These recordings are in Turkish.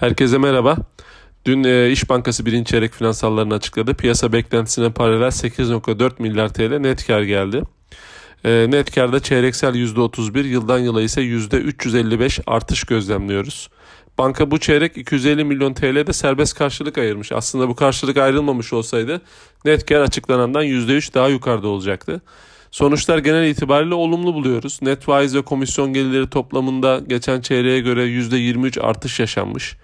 Herkese merhaba. Dün e, İş Bankası birinci çeyrek finansallarını açıkladı. Piyasa beklentisine paralel 8.4 milyar TL net kar geldi. E, net karda çeyreksel %31, yıldan yıla ise %355 artış gözlemliyoruz. Banka bu çeyrek 250 milyon TL de serbest karşılık ayırmış. Aslında bu karşılık ayrılmamış olsaydı net kar açıklanandan %3 daha yukarıda olacaktı. Sonuçlar genel itibariyle olumlu buluyoruz. Net faiz ve komisyon gelirleri toplamında geçen çeyreğe göre %23 artış yaşanmış.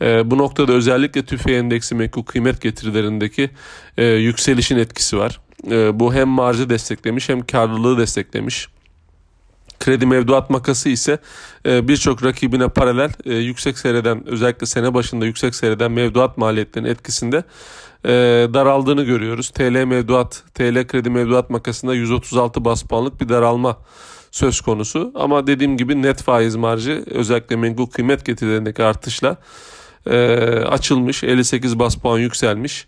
E, bu noktada özellikle tüfe endeksi menkul kıymet getirilerindeki e, yükselişin etkisi var. E, bu hem marjı desteklemiş hem karlılığı desteklemiş. Kredi mevduat makası ise e, birçok rakibine paralel e, yüksek seyreden özellikle sene başında yüksek seyreden mevduat maliyetlerinin etkisinde e, daraldığını görüyoruz. TL mevduat, TL kredi mevduat makasında 136 bas puanlık bir daralma söz konusu. Ama dediğim gibi net faiz marjı özellikle menkul kıymet getirilerindeki artışla açılmış. 58 bas puan yükselmiş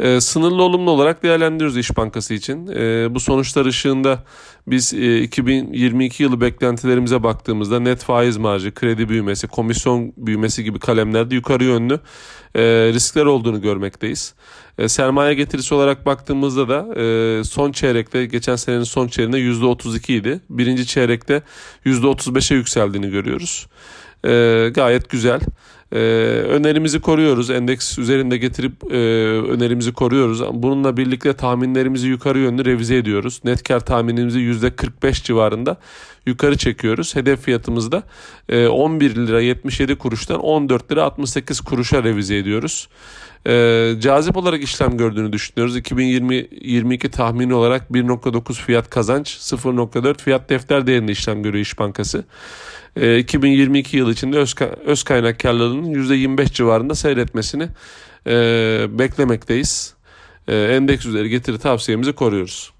e, sınırlı olumlu olarak değerlendiriyoruz İş Bankası için. E, bu sonuçlar ışığında biz e, 2022 yılı beklentilerimize baktığımızda net faiz marjı, kredi büyümesi, komisyon büyümesi gibi kalemlerde yukarı yönlü e, riskler olduğunu görmekteyiz. E, sermaye getirisi olarak baktığımızda da e, son çeyrekte geçen senenin son çeyreğinde %32 idi. Birinci çeyrekte %35'e yükseldiğini görüyoruz. E, gayet güzel. Ee, önerimizi koruyoruz. Endeks üzerinde getirip e, önerimizi koruyoruz. Bununla birlikte tahminlerimizi yukarı yönlü revize ediyoruz. Net kar tahminimizi %45 civarında yukarı çekiyoruz. Hedef fiyatımızı da e, 11 lira 77 kuruştan 14 lira 68 kuruşa revize ediyoruz. E, cazip olarak işlem gördüğünü düşünüyoruz. 2020-22 tahmini olarak 1.9 fiyat kazanç, 0.4 fiyat defter değerinde işlem görüyor İş Bankası. E, 2022 yıl içinde öz, öz kaynak karlılığının %25 civarında seyretmesini e, beklemekteyiz. E, endeks üzeri getiri tavsiyemizi koruyoruz.